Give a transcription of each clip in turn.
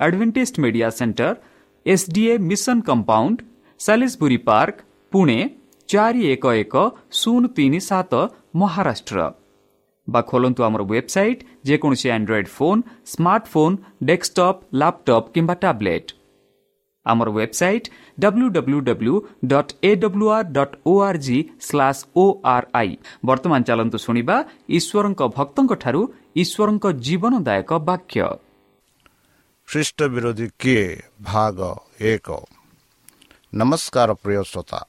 Adventist media centre SDA mission compound Salisbury park Pune चारि एक एक शून्य ତିନି सात महाराष्ट्र बा ଖୋଲନ୍ତୁ फोन, ୱେବସାଇଟ୍ ଯେକୌଣସି android phone smartphone desktop laptop କିମ୍ବା ଟ୍ୟାବ୍ଲେଟ୍ ଆମର website W W W dot A W R dot ଖ୍ରୀଷ୍ଟ ବିରୋଧୀ କିଏ ଭାଗ ଏକ ନମସ୍କାର ପ୍ରିୟ ଶ୍ରୋତା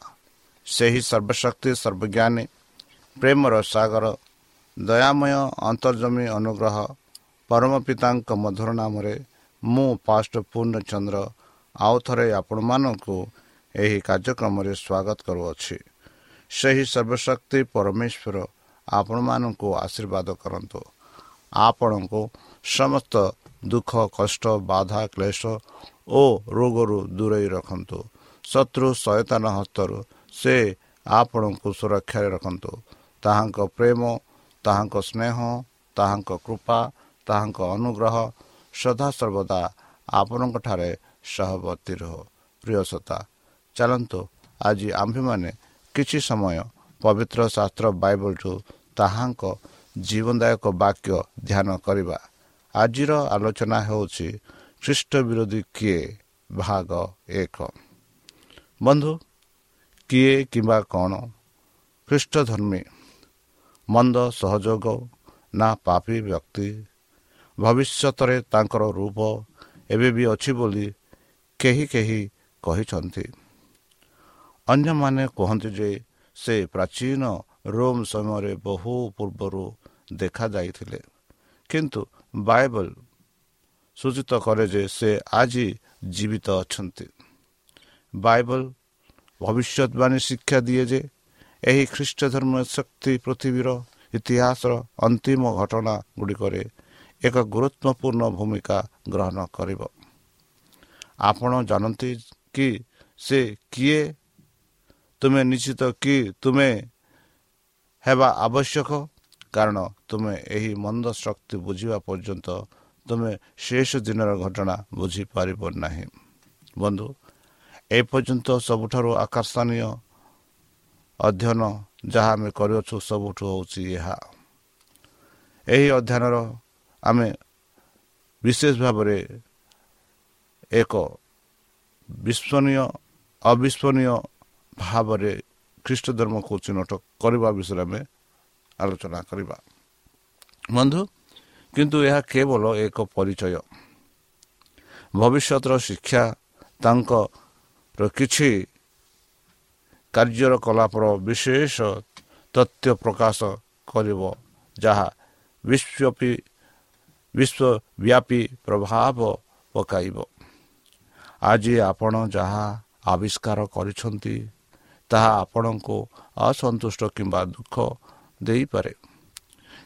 ସେହି ସର୍ବଶକ୍ତି ସର୍ବଜ୍ଞାନୀ ପ୍ରେମର ସାଗର ଦୟାମୟ ଅନ୍ତର୍ଜମୀ ଅନୁଗ୍ରହ ପରମ ପିତାଙ୍କ ମଧୁର ନାମରେ ମୁଁ ପାଷ୍ଟ ପୂର୍ଣ୍ଣଚନ୍ଦ୍ର ଆଉ ଥରେ ଆପଣମାନଙ୍କୁ ଏହି କାର୍ଯ୍ୟକ୍ରମରେ ସ୍ୱାଗତ କରୁଅଛି। ସେହି ସର୍ବଶକ୍ତି ପରମେଶ୍ୱର ଆପଣମାନଙ୍କୁ ଆଶୀର୍ବାଦ କରନ୍ତୁ। ଆପଣଙ୍କୁ ସମସ୍ତ ଦୁଃଖ କଷ୍ଟ ବାଧା କ୍ଲେଶ ଓ ରୋଗରୁ ଦୂରେଇ ରଖନ୍ତୁ। ଶତ୍ରୁ ସଚେତନ ହସ୍ତରୁ ସେ ଆପଣଙ୍କୁ ସୁରକ୍ଷାରେ ରଖନ୍ତୁ। ତାହାଙ୍କ ପ୍ରେମ ତାହାଙ୍କ ସ୍ନେହ ତାହାଙ୍କ କୃପା ତାହାଙ୍କ ଅନୁଗ୍ରହ ସଦାସର୍ବଦା ଆପଣଙ୍କଠାରେ ସହବର୍ତ୍ତୀ ରହ। ପ୍ରିୟସତା ଚାଲନ୍ତୁ ଆଜି ଆମ୍ଭେମାନେ କିଛି ସମୟ ପବିତ୍ର ଶାସ୍ତ୍ର ବାଇବଲଠୁ ତାହାଙ୍କ ଜୀବନଦାୟକ ବାକ୍ୟ ଧ୍ୟାନ କରିବା। ଆଜିର ଆଲୋଚନା ହେଉଛି ଖ୍ରୀଷ୍ଟ ବିରୋଧୀ କିଏ ଭାଗ ଏକ। ବନ୍ଧୁ କିଏ କିମ୍ବା କ'ଣ ଖ୍ରୀଷ୍ଟ ଧର୍ମୀ ମନ୍ଦ ସହଯୋଗ ନା ପାପୀ ବ୍ୟକ୍ତି? ଭବିଷ୍ୟତରେ ତାଙ୍କର ରୂପ ଏବେ ବି ଅଛି ବୋଲି କେହି କେହି କହିଛନ୍ତି। ଅନ୍ୟମାନେ କୁହନ୍ତି ଯେ ସେ ପ୍ରାଚୀନ ରୋମ୍ ସମୟରେ ବହୁ ପୂର୍ବରୁ ଦେଖାଯାଇଥିଲେ। କିନ୍ତୁ ବାଇବଲ ସୂଚିତ କରେ ଯେ ସେ ଆଜି ଜୀବିତ ଅଛନ୍ତି। ବାଇବଲ ଭବିଷ୍ୟତବାଣୀ ଶିକ୍ଷା ଦିଏ ଯେ ଏହି ଖ୍ରୀଷ୍ଟ ଧର୍ମ ଶକ୍ତି ପୃଥିବୀର ଇତିହାସର ଅନ୍ତିମ ଘଟଣା ଗୁଡ଼ିକରେ ଏକ ଗୁରୁତ୍ୱପୂର୍ଣ୍ଣ ଭୂମିକା ଗ୍ରହଣ କରିବ। ଆପଣ ଜାଣନ୍ତି କି ସେ କିଏ? ତୁମେ ନିଶ୍ଚିତ କି ତୁମେ ହେବା ଆବଶ୍ୟକ? କାରଣ ତୁମେ ଏହି ମନ୍ଦ ଶକ୍ତି ବୁଝିବା ପର୍ଯ୍ୟନ୍ତ ତୁମେ ଶେଷ ଦିନର ଘଟଣା ବୁଝିପାରିବ ନାହିଁ। ବନ୍ଧୁ ଏପର୍ଯ୍ୟନ୍ତ ସବୁଠାରୁ ଆକର୍ଷଣୀୟ ଅଧ୍ୟୟନ ଯାହା ଆମେ କରିଅଛୁ ସବୁଠୁ ହେଉଛି ଏହା। ଏହି ଅଧ୍ୟୟନର ଆମେ ବିଶେଷ ଭାବରେ ଏକ ବିଶ୍ୱନୀୟ ଅବିଶ୍ୱନୀୟ ଭାବରେ ଖ୍ରୀଷ୍ଟ ଧର୍ମକୁ ଚିହ୍ନଟ କରିବା ବିଷୟରେ ଆମେ ଆଲୋଚନା କରିବା। ବନ୍ଧୁ କିନ୍ତୁ ଏହା କେବଳ ଏକ ପରିଚୟ। ଭବିଷ୍ୟତର ଶିକ୍ଷା ତାଙ୍କର କିଛି କାର୍ଯ୍ୟର କଳାପର ବିଶେଷ ତଥ୍ୟ ପ୍ରକାଶ କରିବ ଯାହା ବିଶ୍ୱପି ବିଶ୍ୱବ୍ୟାପୀ ପ୍ରଭାବ ପକାଇବ। ଆଜି ଆପଣ ଯାହା ଆବିଷ୍କାର କରିଛନ୍ତି ତାହା ଆପଣଙ୍କୁ ଅସନ୍ତୁଷ୍ଟ କିମ୍ବା ଦୁଃଖ ଦେଇପାରେ।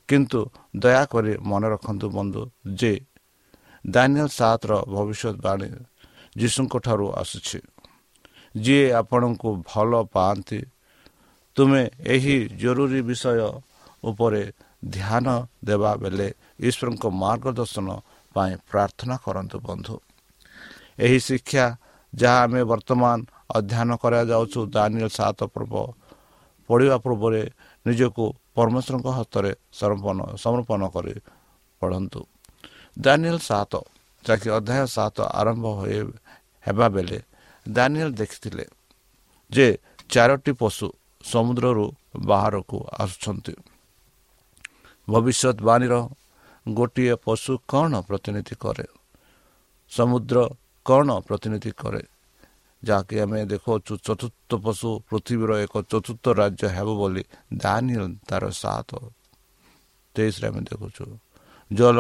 କିନ୍ତୁ ଦୟାକରି ମନେ ରଖନ୍ତୁ ବନ୍ଧୁ ଯେ ଦାନିଆଲ ସାତର ଭବିଷ୍ୟତବାଣୀ ଯୀଶୁଙ୍କ ଠାରୁ ଆସୁଛି। ଯିଏ ଆପଣଙ୍କୁ ଭଲ ପାଆନ୍ତି ତୁମେ ଏହି ଜରୁରୀ ବିଷୟ ଉପରେ ଧ୍ୟାନ ଦେବା ବେଳେ ଈଶ୍ୱରଙ୍କ ମାର୍ଗଦର୍ଶନ ପାଇଁ ପ୍ରାର୍ଥନା କରନ୍ତୁ ବନ୍ଧୁ। ଏହି ଶିକ୍ଷା ଯାହା ଆମେ ବର୍ତ୍ତମାନ ଅଧ୍ୟୟନ କରାଯାଉଛୁ ଦାନିଏଲ ସାତ ପର୍ବ ପଢ଼ିବା ପୂର୍ବରେ ନିଜକୁ ପରମେଶ୍ୱରଙ୍କ ହସ୍ତରେ ସମର୍ପଣ ସମର୍ପଣ କରି ପଢ଼ନ୍ତୁ। ଦାନିଏଲ ସାତ ଯାହାକି ଅଧ୍ୟାୟ ସାତ ଆରମ୍ଭ ହୋଇ ହେବା ବେଳେ ଦାନିଏଲ ଦେଖିଥିଲେ ଯେ ଚାରୋଟି ପଶୁ ସମୁଦ୍ରରୁ ବାହାରକୁ ଆସୁଛନ୍ତି। ଭବିଷ୍ୟତବାଣୀର ଗୋଟିଏ ପଶୁ କ'ଣ ପ୍ରତିନିଧି କରେ? ସମୁଦ୍ର କ'ଣ ପ୍ରତିନିଧି କରେ? ଯାହାକି ଆମେ ଦେଖାଉଛୁ ଚତୁର୍ଥ ପଶୁ ପୃଥିବୀର ଏକ ଚତୁର୍ଥ ରାଜ୍ୟ ହେବ ବୋଲି ଦାନିଏଲ ତାର ସାତ। ତେଇଶରେ ଆମେ ଦେଖୁଛୁ ଜଳ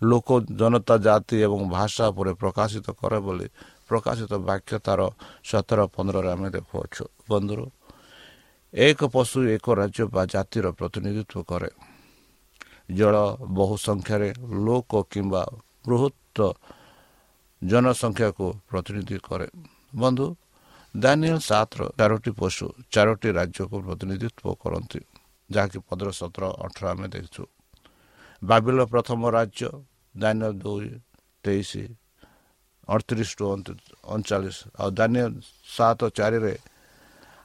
ଲୋକ ଜନତା ଜାତି ଏବଂ ଭାଷା ଉପରେ ପ୍ରକାଶିତ କରେ ବୋଲି ପ୍ରକାଶିତ ବାକ୍ୟ ତାର ସତର ପନ୍ଦରରେ ଆମେ ଦେଖୁଅଛୁ। ବନ୍ଧୁରୁ ଏକ ପଶୁ ଏକ ରାଜ୍ୟ ବା ଜାତିର ପ୍ରତିନିଧିତ୍ୱ କରେ। ଜଳ ବହୁ ସଂଖ୍ୟାରେ ଲୋକ କିମ୍ବା ବୃହତ ଜନସଂଖ୍ୟାକୁ ପ୍ରତିନିଧି କରେ। ବନ୍ଧୁ ଦାନିଏଲ ସାତର ଚାରୋଟି ପଶୁ ଚାରୋଟି ରାଜ୍ୟକୁ ପ୍ରତିନିଧିତ୍ୱ କରନ୍ତି ଯାହାକି ପନ୍ଦର ସତର ଅଠର ଆମେ ଦେଖିଛୁ ବାବିଲ ପ୍ରଥମ ରାଜ୍ୟ ଦାନିଏଲ ଦୁଇ ତେଇଶ ଅଠତିରିଶ ଟୁ ଅଣଚାଳିଶ ଆଉ ଦାନିଆ ସାତ ଚାରିରେ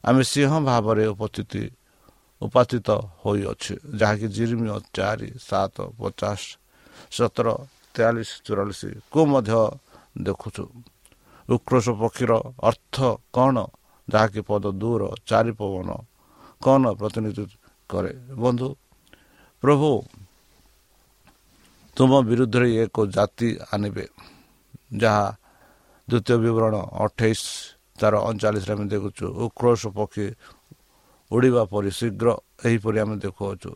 ଆମେ ସିଂହ ଭାବରେ ଉପସ୍ଥିତି ଉପାସ୍ଥିତ ହୋଇଅଛୁ ଯାହାକି ଜିରିମିଅ ଚାରି ସାତ ପଚାଶ ସତର ତେୟାଳିଶ ଚଉରାଳିଶକୁ ମଧ୍ୟ ଦେଖୁଛୁ ଉକ୍ରୋଶ ପକ୍ଷୀର ଅର୍ଥ କ'ଣ? ଯାହାକି ପଦ ଦୂର ଚାରି ପବନ କ'ଣ ପ୍ରତିନିଧି କରେ? ବନ୍ଧୁ ପ୍ରଭୁ ତୁମ ବିରୁଦ୍ଧରେ ଏକ ଜାତି ଆଣିବେ ଯାହା ଦ୍ୱିତୀୟ ବିବରଣ ଅଠେଇଶ ତାର ଅଣଚାଳିଶରେ ଆମେ ଦେଖୁଛୁ। ଉକ୍ରୋଶ ପକ୍ଷୀ ଉଡ଼ିବା ପରି ଶୀଘ୍ର ଏହିପରି ଆମେ ଦେଖୁଅଛୁ।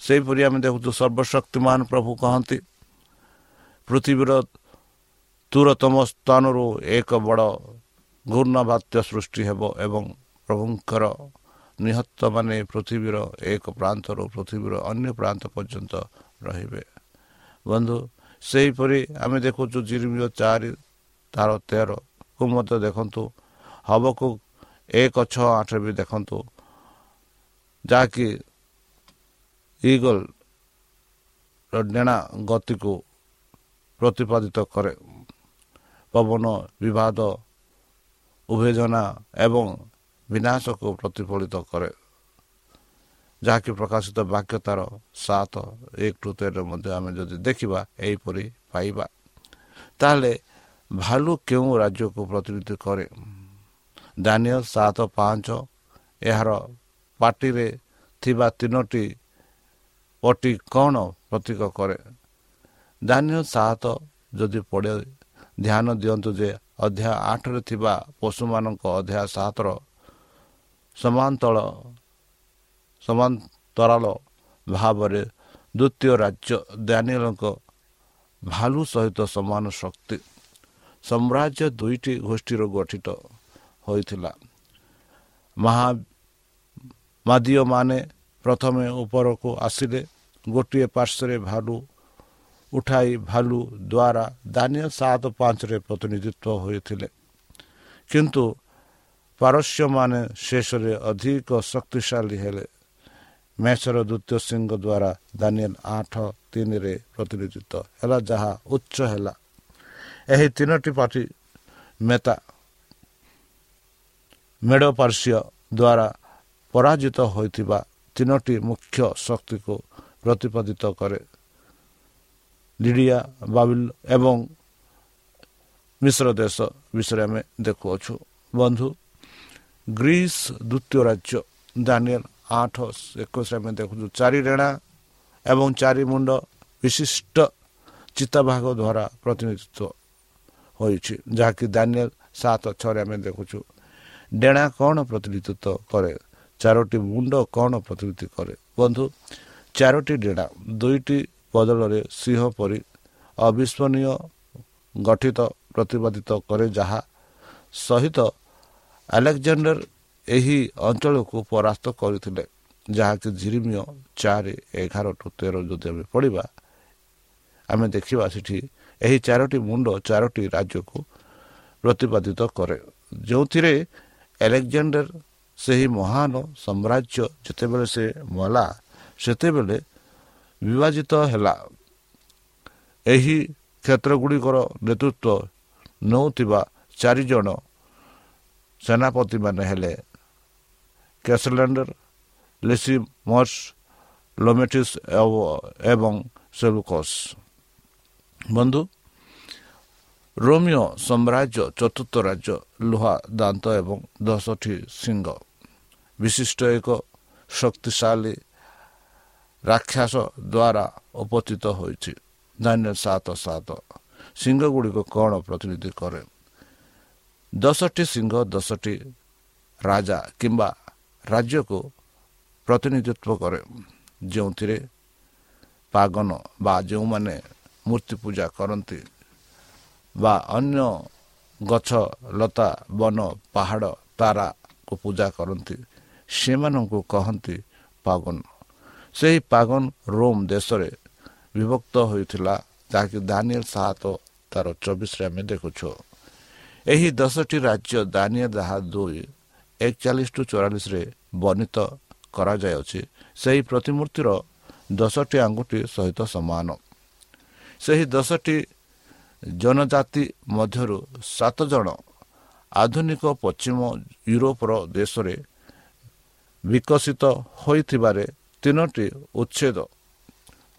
ସେହିପରି ଆମେ ଦେଖୁଛୁ ସର୍ବଶକ୍ତିମାନ ପ୍ରଭୁ କହନ୍ତି। ପୃଥିବୀର ତୁରତମ ସ୍ଥାନରୁ ଏକ ବଡ଼ ଘୂର୍ଣ୍ଣବାତ୍ୟ ସୃଷ୍ଟି ହେବ ଏବଂ ପ୍ରଭୁଙ୍କର ନିହତ ମାନେ ପୃଥିବୀର ଏକ ପ୍ରାନ୍ତରୁ ପୃଥିବୀର ଅନ୍ୟ ପ୍ରାନ୍ତ ପର୍ଯ୍ୟନ୍ତ ରହିବେ। ବନ୍ଧୁ ସେହିପରି ଆମେ ଦେଖୁଛୁ ଜିରିମିର ଚାରି ତାର ତେରକୁ ମଧ୍ୟ ଦେଖନ୍ତୁ। ହବକୁ ଏକ ଛଅ ଆଠରେ ବି ଦେଖନ୍ତୁ। ଯାହାକି ଇଗଲର ଡେଣା ଗତିକୁ ପ୍ରତିପାଦିତ କରେ। ପବନ ବିବାଦ ଉଭେଜନା ଏବଂ ବିନାଶକୁ ପ୍ରତିଫଳିତ କରେ। ଯାହାକି ପ୍ରକାଶିତ ବାକ୍ୟ ତାର ସାତ ଏକ ଟୁ ତେରରେ ମଧ୍ୟ ଆମେ ଯଦି ଦେଖିବା ଏହିପରି ପାଇବା। ତାହେଲେ ଭାଲୁ କେଉଁ ରାଜ୍ୟକୁ ପ୍ରତିନିଧି କରେ? ଦାନିଅ ସାତ ପାଞ୍ଚ ଏହାର ପାଟିରେ ଥିବା ତିନୋଟି ପଟି କ'ଣ ପ୍ରତୀକ କରେ? ଦାନିଅ ସାତ ଯଦି ପଡ଼େ ଧ୍ୟାନ ଦିଅନ୍ତୁ ଯେ ଅଧ୍ୟାୟ ଆଠରେ ଥିବା ପଶୁମାନଙ୍କ ଅଧ୍ୟାୟ ସାତର ସମାନ୍ତଳ ସମାନ୍ତରାଳ ଭାବରେ ଦ୍ୱିତୀୟ ରାଜ୍ୟ ଦାନିଏଲଙ୍କ ଭାଲୁ ସହିତ ସମାନ ଶକ୍ତି। ସାମ୍ରାଜ୍ୟ ଦୁଇଟି ଗୋଷ୍ଠୀର ଗଠିତ ହୋଇଥିଲା। ମହା ମାଦୀୟମାନେ ପ୍ରଥମେ ଉପରକୁ ଆସିଲେ ଗୋଟିଏ ପାର୍ଶ୍ୱରେ ଭାଲୁ ଉଠାଇ ଭାଲୁ ଦ୍ୱାରା ଦାନିଆ ସାତ ପାଞ୍ଚରେ ପ୍ରତିନିଧିତ୍ୱ ହୋଇଥିଲେ। କିନ୍ତୁ ପାରସ୍ୟମାନେ ଶେଷରେ ଅଧିକ ଶକ୍ତିଶାଳୀ ହେଲେ। ମେଷର ଦ୍ୱିତୀୟ ସିଂହ ଦ୍ୱାରା ଦାନିଆଲ ଆଠ ତିନିରେ ପ୍ରତିନିଧିତ୍ୱ ହେଲା ଯାହା ଉଚ୍ଚ ହେଲା। ଏହି ତିନୋଟି ପାର୍ଟି ମେତା ମେଡ଼ ଦ୍ୱାରା ପରାଜିତ ହୋଇଥିବା ତିନୋଟି ମୁଖ୍ୟ ଶକ୍ତିକୁ ପ୍ରତିପାଦିତ କରେ। ଲିଡ଼ିଆ ବାବିଲ ଏବଂ ମିଶ୍ର ଦେଶ ବିଷୟରେ ଆମେ ଦେଖୁଅଛୁ ବନ୍ଧୁ ଗ୍ରୀସ୍ ଦ୍ୱିତୀୟ ରାଜ୍ୟ ଦାନିଏଲ ଆଠ ଏକୋଇଶରେ ଆମେ ଦେଖୁଛୁ ଚାରି ରେଣା ଏବଂ ଚାରି ମୁଣ୍ଡ ବିଶିଷ୍ଟ ଚିତାଭାଗ ଦ୍ୱାରା ପ୍ରତିନିଧିତ୍ୱ ହୋଇଛି ଯାହାକି ଦାନିଏଲ ସାତ ଛଅରେ ଆମେ ଦେଖୁଛୁ ଡେଣା କ'ଣ ପ୍ରତିନିଧିତ୍ୱ କରେ ଚାରୋଟି ମୁଣ୍ଡ କ'ଣ ପ୍ରତିନିଧି କରେ ବନ୍ଧୁ ଚାରୋଟି ଡେଣା ଦୁଇଟି ବଦଳରେ ସିଂହ ପରି ଅବିସ୍ମରଣୀୟ ଗଠିତ ପ୍ରତିପାଦିତ କରେ ଯାହା ସହିତ ଆଲେକ୍ଜାଣ୍ଡର ଏହି ଅଞ୍ଚଳକୁ ପରାସ୍ତ କରିଥିଲେ ଯାହାକି ଝିରିମିୟ ଚାରି ଏଗାର ଟୁ ତେର ଯଦି ଆମେ ପଢ଼ିବା ଆମେ ଦେଖିବା ସେଠି ଏହି ଚାରୋଟି ମୁଣ୍ଡ ଚାରୋଟି ରାଜ୍ୟକୁ ପ୍ରତିପାଦିତ କରେ। ଯେଉଁଥିରେ ଆଲେକ୍ଜାଣ୍ଡର ସେହି ମହାନ ସାମ୍ରାଜ୍ୟ ଯେତେବେଳେ ସେ ମଲା ସେତେବେଳେ ବିଭାଜିତ ହେଲା। ଏହି କ୍ଷେତ୍ର ଗୁଡ଼ିକର ନେତୃତ୍ୱ ନେଉଥିବା ଚାରିଜଣ ସେନାପତିମାନେ ହେଲେ କ୍ୟାସଲେଣ୍ଡର ଲେସିମର୍ସ ଲୋମେଟିସ୍ ଏବଂ ସେଲୁକସ୍। ବନ୍ଧୁ ରୋମିଓ ସାମ୍ରାଜ୍ୟ ଚତୁର୍ଥ ରାଜ୍ୟ ଲୁହା ଦାନ୍ତ ଏବଂ ଦଶଟି ସିଂହ ବିଶିଷ୍ଟ ଏକ ଶକ୍ତିଶାଳୀ ରାକ୍ଷାସ ଦ୍ୱାରା ଉପସ୍ଥିତ ହୋଇଛି। ଧାନ୍ୟ ସାତ ସାତ। ସିଂହ ଗୁଡ଼ିକ କ'ଣ ପ୍ରତିନିଧି କରେ? ଦଶଟି ସିଂହ ଦଶଟି ରାଜା କିମ୍ବା ରାଜ୍ୟକୁ ପ୍ରତିନିଧିତ୍ୱ କରେ। ଯେଉଁଥିରେ ପାଗନ ବା ଯେଉଁମାନେ ମୂର୍ତ୍ତି ପୂଜା କରନ୍ତି ବା ଅନ୍ୟ ଗଛ ଲତା ବନ ପାହାଡ଼ ତାରାକୁ ପୂଜା କରନ୍ତି ସେମାନଙ୍କୁ କହନ୍ତି ପାଗନ। ସେହି ପାଗନ ରୋମ୍ ଦେଶରେ ବିଭକ୍ତ ହୋଇଥିଲା ଯାହାକି ଦାନିଏଲ ସାତ ତାର ଚବିଶରେ ଆମେ ଦେଖୁଛୁ। ଏହି ଦଶଟି ରାଜ୍ୟ ଦାନିଆ ଦାହା ଦୁଇ ଏକଚାଳିଶ ଟୁ ଚଉରାଳିଶରେ ବର୍ଣ୍ଣିତ କରାଯାଇଅଛି ସେହି ପ୍ରତିମୂର୍ତ୍ତିର ଦଶଟି ଆଙ୍ଗୁଠି ସହିତ ସମାନ। ସେହି ଦଶଟି ଜନଜାତି ମଧ୍ୟରୁ ସାତ ଜଣ ଆଧୁନିକ ପଶ୍ଚିମ ୟୁରୋପର ଦେଶରେ ବିକଶିତ ହୋଇଥିବାରେ ତିନୋଟି ଉଚ୍ଛେଦ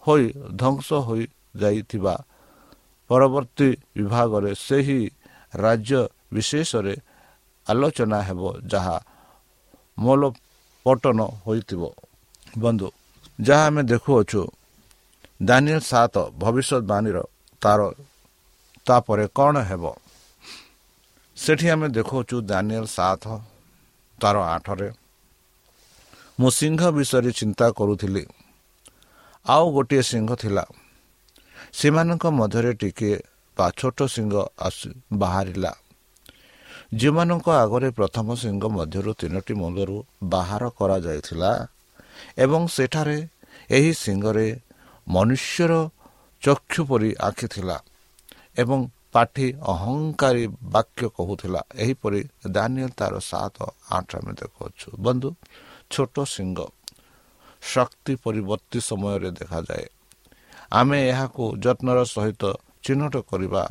ହୋଇ ଧ୍ୱଂସ ହୋଇଯାଇଥିବା ପରବର୍ତ୍ତୀ ବିଭାଗରେ ସେହି ରାଜ୍ୟ ବିଶେଷରେ ଆଲୋଚନା ହେବ ଯାହା ମୂଳପଟନ ହୋଇଥିବ। ବନ୍ଧୁ ଯାହା ଆମେ ଦେଖୁଅଛୁ ଦାନିଏଲ ସାତ ଭବିଷ୍ୟତବାଣୀର ତାର ତାପରେ କ'ଣ ହେବ? ସେଠି ଆମେ ଦେଖାଉଛୁ ଦାନିଏଲ ସାତ ତାର ଆଠରେ ମୁଁ ସିଂହ ବିଷୟରେ ଚିନ୍ତା କରୁଥିଲି। ଆଉ ଗୋଟିଏ ସିଂହ ଥିଲା। ସେମାନଙ୍କ ମଧ୍ୟରେ ଟିକିଏ ବା ଛୋଟ ସିଂହ ଆସି ବାହାରିଲା। ଯେଉଁମାନଙ୍କ ଆଗରେ ପ୍ରଥମ ସିଂହ ମଧ୍ୟରୁ ତିନୋଟି ମୁଣ୍ଡରୁ ବାହାର କରାଯାଇଥିଲା ଏବଂ ସେଠାରେ ଏହି ସିଂହରେ ମନୁଷ୍ୟର ଚକ୍ଷୁ ପରି ଆଖି ଥିଲା ଏବଂ ପାଠି ଅହଙ୍କାରୀ ବାକ୍ୟ କହୁଥିଲା ଏହିପରି ଦାନିଏଲ ତାର ସାତ ଆଠ ଆମେ ଦେଖୁଅଛୁ। ବନ୍ଧୁ ଛୋଟ ସିଂହ ଶକ୍ତି ପରିବର୍ତ୍ତୀ ସମୟରେ ଦେଖାଯାଏ। ଆମେ ଏହାକୁ ଯତ୍ନର ସହିତ ଚିହ୍ନଟ କରିବା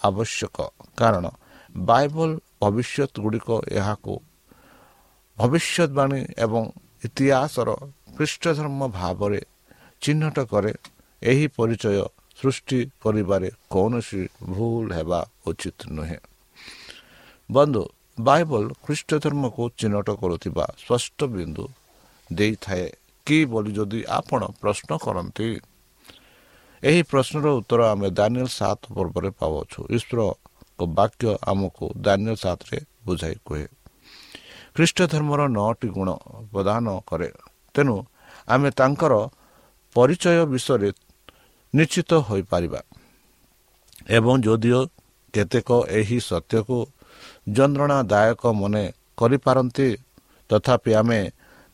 ଆବଶ୍ୟକ। କାରଣ ବାଇବଲ ଭବିଷ୍ୟତ ଗୁଡ଼ିକ ଏହାକୁ ଭବିଷ୍ୟତବାଣୀ ଏବଂ ଇତିହାସର ଖ୍ରୀଷ୍ଟଧର୍ମ ଭାବରେ ଚିହ୍ନଟ କରେ। ଏହି ପରିଚୟ ସୃଷ୍ଟି କରିବାରେ କୌଣସି ଭୁଲ ହେବା ଉଚିତ ନୁହେଁ। ବନ୍ଧୁ ବାଇବଲ ଖ୍ରୀଷ୍ଟ ଧର୍ମକୁ ଚିହ୍ନଟ କରୁଥିବା ସ୍ପଷ୍ଟ ବିନ୍ଦୁ ଦେଇଥାଏ। କି ବୋଲି ଯଦି ଆପଣ ପ୍ରଶ୍ନ କରନ୍ତି ଏହି ପ୍ରଶ୍ନର ଉତ୍ତର ଆମେ ଦାନିଏଲ ସାତ ପର୍ବରେ ପାଉଛୁ ଈଶ୍ୱରଙ୍କ ବାକ୍ୟ ଆମକୁ ଦାନିଏଲ ସାତରେ ବୁଝାଇ କୁହେ ଖ୍ରୀଷ୍ଟ ଧର୍ମର ନଅଟି ଗୁଣ ପ୍ରଦାନ କରେ। ତେଣୁ ଆମେ ତାଙ୍କର ପରିଚୟ ବିଷୟରେ ନିଶ୍ଚିତ ହୋଇପାରିବା। ଏବଂ ଯଦିଓ କେତେକ ଏହି ସତ୍ୟକୁ ଯନ୍ତ୍ରଣାଦାୟକ ମନେ କରିପାରନ୍ତି। ତଥାପି ଆମେ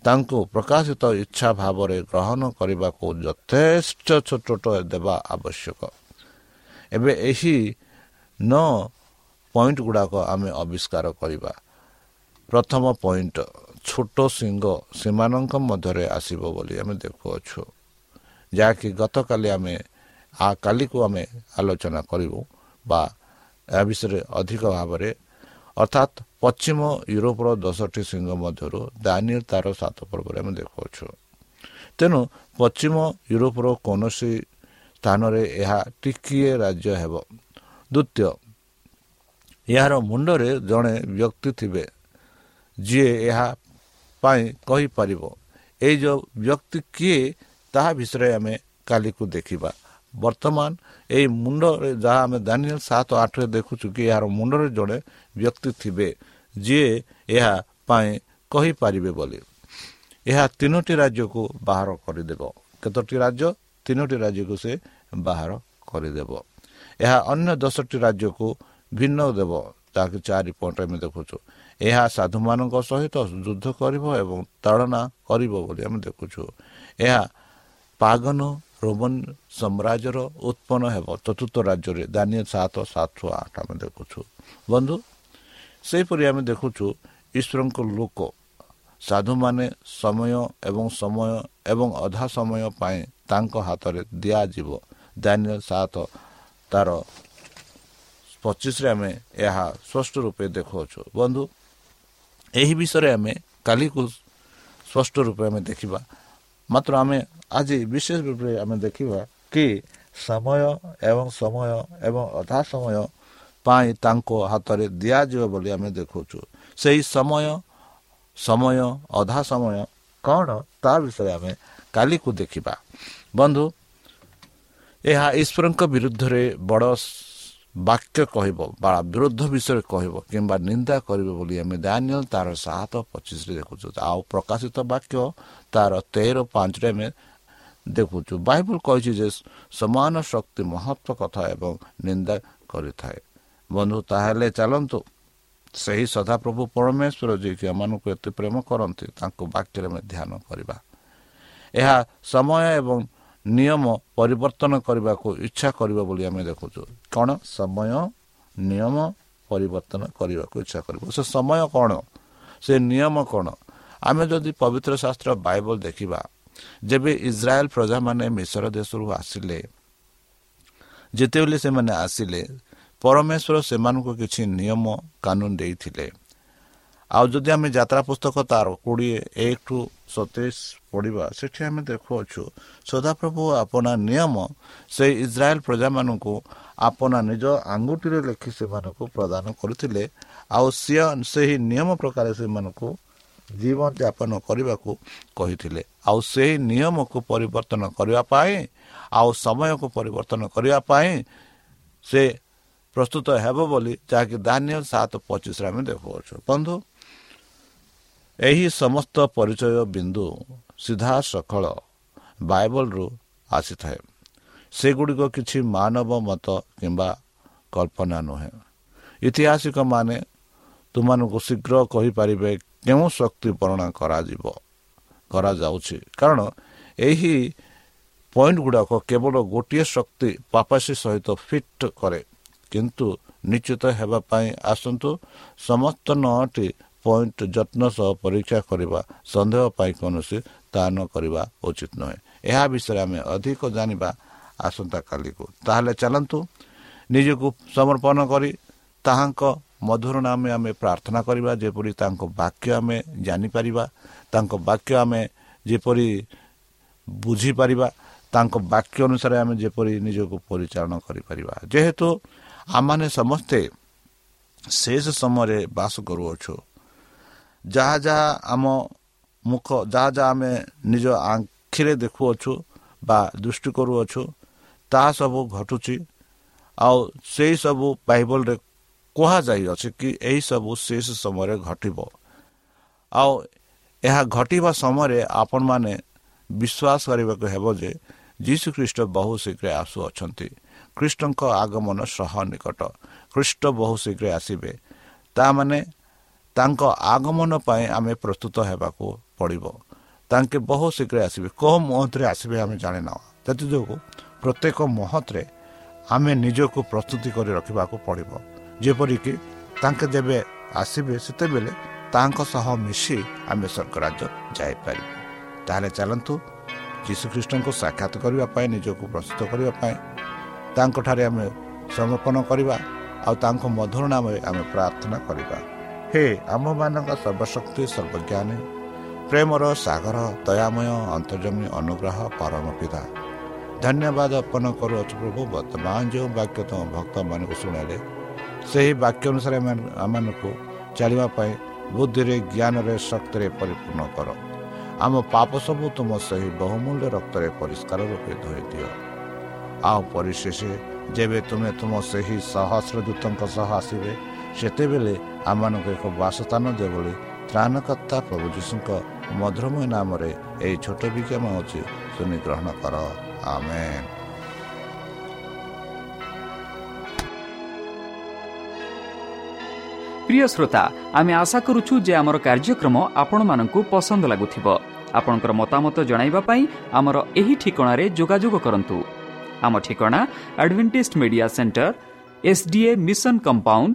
ତାଙ୍କୁ ପ୍ରକାଶିତ ଇଚ୍ଛା ଭାବରେ ଗ୍ରହଣ କରିବାକୁ ଯଥେଷ୍ଟ ଛୋଟ ଦେବା ଆବଶ୍ୟକ। ଏବେ ଏହି ନଅ ପଏଣ୍ଟ ଗୁଡ଼ାକ ଆମେ ଆବିଷ୍କାର କରିବା। ପ୍ରଥମ ପଏଣ୍ଟ ଛୋଟ ସିଂହ ସେମାନଙ୍କ ମଧ୍ୟରେ ଆସିବ ବୋଲି ଆମେ ଦେଖୁଅଛୁ। ଯାହାକି ଗତକାଲି ଆମେ କାଲିକୁ ଆମେ ଆଲୋଚନା କରିବୁ ବା ଏହା ବିଷୟରେ ଅଧିକ ଭାବରେ ଅର୍ଥାତ୍ ପଶ୍ଚିମ ୟୁରୋପର ଦଶଟି ସିଂହ ମଧ୍ୟରୁ ଦାନିଏଲ ତାର ସାତ ପର୍ବରେ ଆମେ ଦେଖାଉଛୁ ତେଣୁ ପଶ୍ଚିମ ୟୁରୋପର କୌଣସି ସ୍ଥାନରେ ଏହା ଟିକିଏ ରାଜ୍ୟ ହେବ। ଦ୍ୱିତୀୟ ଏହାର ମୁଣ୍ଡରେ ଜଣେ ବ୍ୟକ୍ତି ଥିବେ ଯିଏ ଏହା ପାଇଁ କହିପାରିବ ଏଇ ଯେଉଁ ବ୍ୟକ୍ତି କିଏ ତାହା ବିଷୟରେ ଆମେ କାଲିକୁ ଦେଖିବା। ବର୍ତ୍ତମାନ ଏହି ମୁଣ୍ଡରେ ଯାହା ଆମେ ଦାନିଏଲ ସାତ ଆଠରେ ଦେଖୁଛୁ କି ଏହାର ମୁଣ୍ଡରେ ଜଣେ ବ୍ୟକ୍ତି ଥିବେ ଯିଏ ଏହା ପାଇଁ କହିପାରିବେ ବୋଲି ଏହା ତିନୋଟି ରାଜ୍ୟକୁ ବାହାର କରିଦେବ କେତୋଟି ରାଜ୍ୟ ତିନୋଟି ରାଜ୍ୟକୁ ସେ ବାହାର କରିଦେବ ଏହା ଅନ୍ୟ ଦଶଟି ରାଜ୍ୟକୁ ଭିନ୍ନ ଦେବ ତାହାକୁ ଚାରି ପଏଣ୍ଟ ଆମେ ଦେଖୁଛୁ ଏହା ସାଧୁମାନଙ୍କ ସହିତ ଯୁଦ୍ଧ କରିବ ଏବଂ ତାଳନା କରିବ ବୋଲି ଆମେ ଦେଖୁଛୁ ଏହା ପାଗନ ରୋମନ ସାମ୍ରାଜ୍ୟର ଉତ୍ପନ୍ନ ହେବ। ଚତୁର୍ଥ ରାଜ୍ୟରେ ଦାନିଆ ସାତ ସାତ ଆଠ ଆମେ ଦେଖୁଛୁ। ବନ୍ଧୁ ସେହିପରି ଆମେ ଦେଖୁଛୁ ଈଶ୍ୱରଙ୍କ ଲୋକ ସାଧୁମାନେ ସମୟ ଏବଂ ସମୟ ଏବଂ ଅଧା ସମୟ ପାଇଁ ତାଙ୍କ ହାତରେ ଦିଆଯିବ। ଦାନିଆ ସାତ ତାର ପଚିଶରେ ଆମେ ଏହା ସ୍ପଷ୍ଟ ରୂପେ ଦେଖାଉଛୁ ବନ୍ଧୁ ଏହି ବିଷୟରେ ଆମେ କାଲିକୁ ସ୍ପଷ୍ଟ ରୂପେ ଆମେ ଦେଖିବା। ମାତ୍ର ଆମେ ଆଜି ବିଶେଷ ରୂପରେ ଆମେ ଦେଖିବା କି ସମୟ ଏବଂ ସମୟ ଏବଂ ଅଧା ସମୟ ପାଇଁ ତାଙ୍କ ହାତରେ ଦିଆଯିବ ବୋଲି ଆମେ ଦେଖାଉଛୁ ସେହି ସମୟ ସମୟ ଅଧା ସମୟ କ'ଣ ତା ବିଷୟରେ ଆମେ କାଲିକୁ ଦେଖିବା ବନ୍ଧୁ ଏହା ଈଶ୍ୱରଙ୍କ ବିରୁଦ୍ଧରେ ବଡ଼ ବାକ୍ୟ କହିବ ବା ବିରୋଧ ବିଷୟରେ କହିବ କିମ୍ବା ନିନ୍ଦା କରିବ ବୋଲି ଆମେ ଦାନିଏଲ ତାର ସାତ ପଚିଶରେ ଦେଖୁଛୁ। ଆଉ ପ୍ରକାଶିତ ବାକ୍ୟ ତାର ତେର ପାଞ୍ଚରେ ଆମେ ଦେଖୁଛୁ। ବାଇବଲ କହିଛି ଯେ ସମାନ ଶକ୍ତି ମହତ୍ଵ କଥା ଏବଂ ନିନ୍ଦା କରିଥାଏ। ବନ୍ଧୁ ତାହେଲେ ଚାଲନ୍ତୁ। ସେହି ସଦାପ୍ରଭୁ ପରମେଶ୍ୱର ଯିଏକି ଏମାନଙ୍କୁ ଏତେ ପ୍ରେମ କରନ୍ତି ତାଙ୍କ ବାକ୍ୟରେ ଆମେ ଧ୍ୟାନ କରିବା। ଏହା ସମୟ ଏବଂ ନିୟମ ପରିବର୍ତ୍ତନ କରିବାକୁ ଇଚ୍ଛା କରିବ ବୋଲି ଆମେ ଦେଖୁଛୁ। କ'ଣ? ସମୟ ନିୟମ ପରିବର୍ତ୍ତନ କରିବାକୁ ଇଚ୍ଛା କରିବ। ସେ ସମୟ କ'ଣ? ସେ ନିୟମ କ'ଣ? ଆମେ ଯଦି ପବିତ୍ର ଶାସ୍ତ୍ର ବାଇବଲ ଦେଖିବା ଯେବେ ଇସ୍ରାଏଲ ପ୍ରଜାମାନେ ମିଶ୍ର ଦେଶରୁ ଆସିଲେ ଯେତେବେଳେ ସେମାନେ ଆସିଲେ ପରମେଶ୍ୱର ସେମାନଙ୍କୁ କିଛି ନିୟମ କାନୁନ ଦେଇଥିଲେ। ଆଉ ଯଦି ଆମେ ଯାତ୍ରା ପୁସ୍ତକ ତାର କୋଡ଼ିଏ ଏକ ଟୁ ସତେଇଶ ପଢ଼ିବା ସେଠି ଆମେ ଦେଖୁଅଛୁ ସଦାପ୍ରଭୁ ଆପଣା ନିୟମ ସେଇ ଇସ୍ରାଏଲ ପ୍ରଜାମାନଙ୍କୁ ଆପଣା ନିଜ ଆଙ୍ଗୁଠିରେ ଲେଖି ସେମାନଙ୍କୁ ପ୍ରଦାନ କରୁଥିଲେ ଆଉ ସିଏ ସେହି ନିୟମ ପ୍ରକାର ସେମାନଙ୍କୁ ଜୀବନଯାପନ କରିବାକୁ କହିଥିଲେ। ଆଉ ସେହି ନିୟମକୁ ପରିବର୍ତ୍ତନ କରିବା ପାଇଁ ଆଉ ସମୟକୁ ପରିବର୍ତ୍ତନ କରିବା ପାଇଁ ସେ ପ୍ରସ୍ତୁତ ହେବ ବୋଲି ଯାହାକି ଧାନ୍ୟ ସାତ ପଚିଶରେ ଆମେ ଦେଖୁଅଛୁ। ବନ୍ଧୁ ଏହି ସମସ୍ତ ପରିଚୟ ବିନ୍ଦୁ ସିଧାସଖଳ ବାଇବଲରୁ ଆସିଥାଏ। ସେଗୁଡ଼ିକ କିଛି ମାନବ ମତ କିମ୍ବା କଳ୍ପନା ନୁହେଁ। ଇତିହାସିକମାନେ ତୁମମାନଙ୍କୁ ଶୀଘ୍ର କହିପାରିବେ କେଉଁ ଶକ୍ତି ବର୍ଣ୍ଣନା କରାଯିବ କରାଯାଉଛି। କାରଣ ଏହି ପଏଣ୍ଟ ଗୁଡ଼ାକ କେବଳ ଗୋଟିଏ ଶକ୍ତି ପାପାସୀ ସହିତ ଫିଟ୍ କରେ। କିନ୍ତୁ ନିଶ୍ଚିତ ହେବା ପାଇଁ ଆସନ୍ତୁ ସମସ୍ତ ନଅଟି ପଏଣ୍ଟ ଯତ୍ନ ସହ ପରୀକ୍ଷା କରିବା ସନ୍ଦେହ ପାଇଁ କୌଣସି ସ୍ଥାନ କରିବା ଉଚିତ ନୁହେଁ। ଏହା ବିଷୟରେ ଆମେ ଅଧିକ ଜାଣିବା ଆସନ୍ତାକାଲିକୁ। ତାହେଲେ ଚାଲନ୍ତୁ ନିଜକୁ ସମର୍ପଣ କରି ତାହାଙ୍କ ମଧୁର ନାମେ ଆମେ ପ୍ରାର୍ଥନା କରିବା ଯେପରି ତାଙ୍କ ବାକ୍ୟ ଆମେ ଜାଣିପାରିବା ତାଙ୍କ ବାକ୍ୟ ଆମେ ଯେପରି ବୁଝିପାରିବା ତାଙ୍କ ବାକ୍ୟ ଅନୁସାରେ ଆମେ ଯେପରି ନିଜକୁ ପରିଚାଳନା କରିପାରିବା। ଯେହେତୁ ଆମମାନେ ସମସ୍ତେ ଶେଷ ସମୟରେ ବାସ କରୁଅଛୁ ଯାହା ଯାହା ଆମ ମୁଖ ଯାହା ଯାହା ଆମେ ନିଜ ଆଖିରେ ଦେଖୁଅଛୁ ବା ଦୃଷ୍ଟି କରୁଅଛୁ ତାହା ସବୁ ଘଟୁଛି। ଆଉ ସେଇ ସବୁ ବାଇବଲରେ କୁହାଯାଇଅଛି କି ଏହିସବୁ ଶେଷ ସମୟରେ ଘଟିବ। ଆଉ ଏହା ଘଟିବା ସମୟରେ ଆପଣମାନେ ବିଶ୍ୱାସ କରିବାକୁ ହେବ ଯେ ଯୀଶୁ ଖ୍ରୀଷ୍ଟ ବହୁ ଶୀଘ୍ର ଆସୁଅଛନ୍ତି। ଖ୍ରୀଷ୍ଟଙ୍କ ଆଗମନ ସହ ନିକଟ। ଖ୍ରୀଷ୍ଟ ବହୁ ଶୀଘ୍ର ଆସିବେ। ତାମାନେ ତାଙ୍କ ଆଗମନ ପାଇଁ ଆମେ ପ୍ରସ୍ତୁତ ହେବାକୁ ପଡ଼ିବ। ତାଙ୍କେ ବହୁ ଶୀଘ୍ର ଆସିବେ। କେଉଁ ମୁହୂର୍ତ୍ତରେ ଆସିବେ ଆମେ ଜାଣିନାହୁଁ। ସେଥିଯୋଗୁଁ ପ୍ରତ୍ୟେକ ମୁହୂର୍ତ୍ତରେ ଆମେ ନିଜକୁ ପ୍ରସ୍ତୁତି କରି ରଖିବାକୁ ପଡ଼ିବ। ଯେପରିକି ତାଙ୍କେ ଯେବେ ଆସିବେ ସେତେବେଳେ ତାଙ୍କ ସହ ମିଶି ଆମେ ସ୍ୱର୍ଗରାଜ୍ୟ ଯାଇପାରିବୁ। ତାହେଲେ ଚାଲନ୍ତୁ ଯୀଶୁଖ୍ରୀଷ୍ଟଙ୍କୁ ସାକ୍ଷାତ କରିବା ପାଇଁ ନିଜକୁ ପ୍ରସ୍ତୁତ କରିବା ପାଇଁ ତାଙ୍କଠାରେ ଆମେ ସମର୍ପଣ କରିବା ଆଉ ତାଙ୍କ ମଧୁର ନାମରେ ଆମେ ପ୍ରାର୍ଥନା କରିବା। ହେ ଆମମାନଙ୍କ ସର୍ବଶକ୍ତି ସର୍ବଜ୍ଞାନୀ ପ୍ରେମର ସାଗର ଦୟାମୟ ଅନ୍ତର୍ଜମୀ ଅନୁଗ୍ରହ ପରମ ପିତା ଧନ୍ୟବାଦ ଅର୍ପଣ କରୁଅଛୁ ପ୍ରଭୁ ବର୍ତ୍ତମାନ ଯେଉଁ ବାକ୍ୟ ତୁମ ଭକ୍ତମାନଙ୍କୁ ଶୁଣାଇଲେ ସେହି ବାକ୍ୟ ଅନୁସାରେ ଆମମାନଙ୍କୁ ଚାଲିବା ପାଇଁ ବୁଦ୍ଧିରେ ଜ୍ଞାନରେ ଶକ୍ତିରେ ପରିପୂର୍ଣ୍ଣ କର ଆମ ପାପ ସବୁ ତୁମ ସେହି ବହୁମୂଲ୍ୟ ରକ୍ତରେ ପରିଷ୍କାର ରୂପେ ଧୋଇ ଦିଅ ଆଉ ପରିଶେଷ ଯେବେ ତୁମେ ତୁମ ସେହି ସହସ୍ର ଦୂତଙ୍କ ସହ ଆସିବେ ସେତେବେଳେ ଆମମାନଙ୍କୁ ଏକ ବାସସ୍ଥାନ ଦିଅ ବୋଲି ତ୍ରାଣକର୍ତ୍ତା ପ୍ରଭୁ ଯୀଶୁଙ୍କ ମଧୁରମୟ ନାମରେ ଏହି ଛୋଟ ବିଜ୍ଞାନ ହେଉଛି ଶୁନିଗ୍ରହଣ କର ଆମେ প্রিয় শ্রোতা আমি আশা করুছু যে আমার কার্যক্রম আপনার পসন্দ লাগুব আপনার মতামত পাই আমার এই ঠিকার যোগাযোগ করতু আমার ঠিকা Adventist media centre SDA mission compound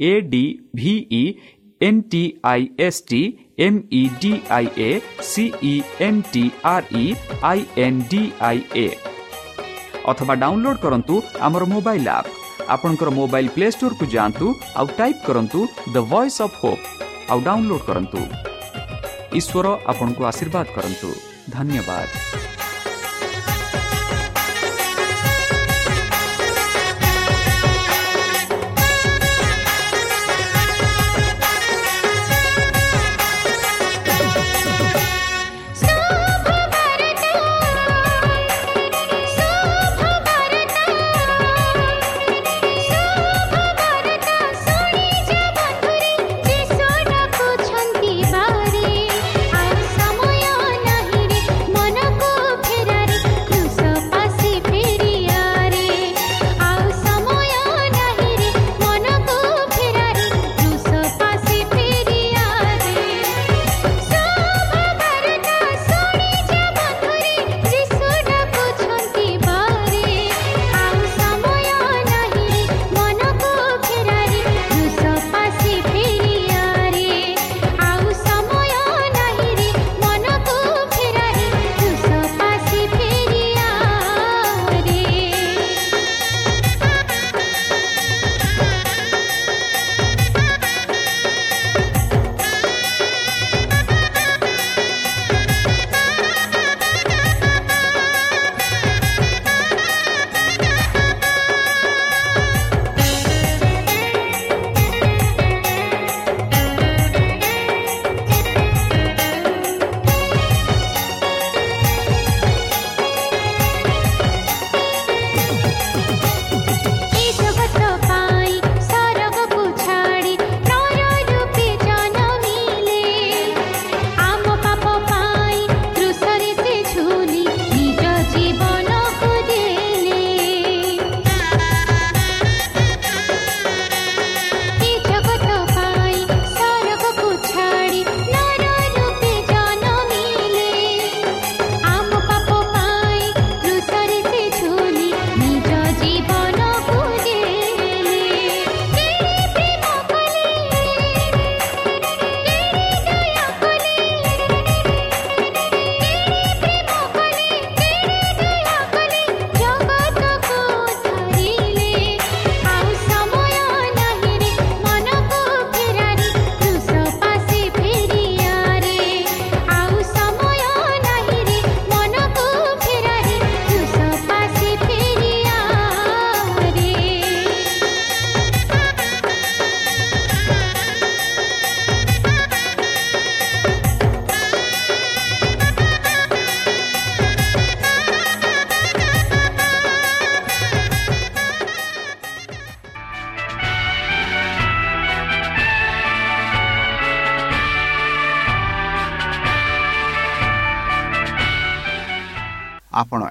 A D V E N T I S T M E D I A C E N T R E I N D I A ଅଥବା download କରନ୍ତୁ ଆମର mobile app ଆପଣଙ୍କର mobile play ଷ୍ଟୋର୍କୁ ଯାଆନ୍ତୁ ଆଉ type କରନ୍ତୁ the Voice of Hope ଆଉ download କରନ୍ତୁ ଈଶ୍ୱର ଆପଣଙ୍କୁ ଆଶୀର୍ବାଦ କରନ୍ତୁ ଧନ୍ୟବାଦ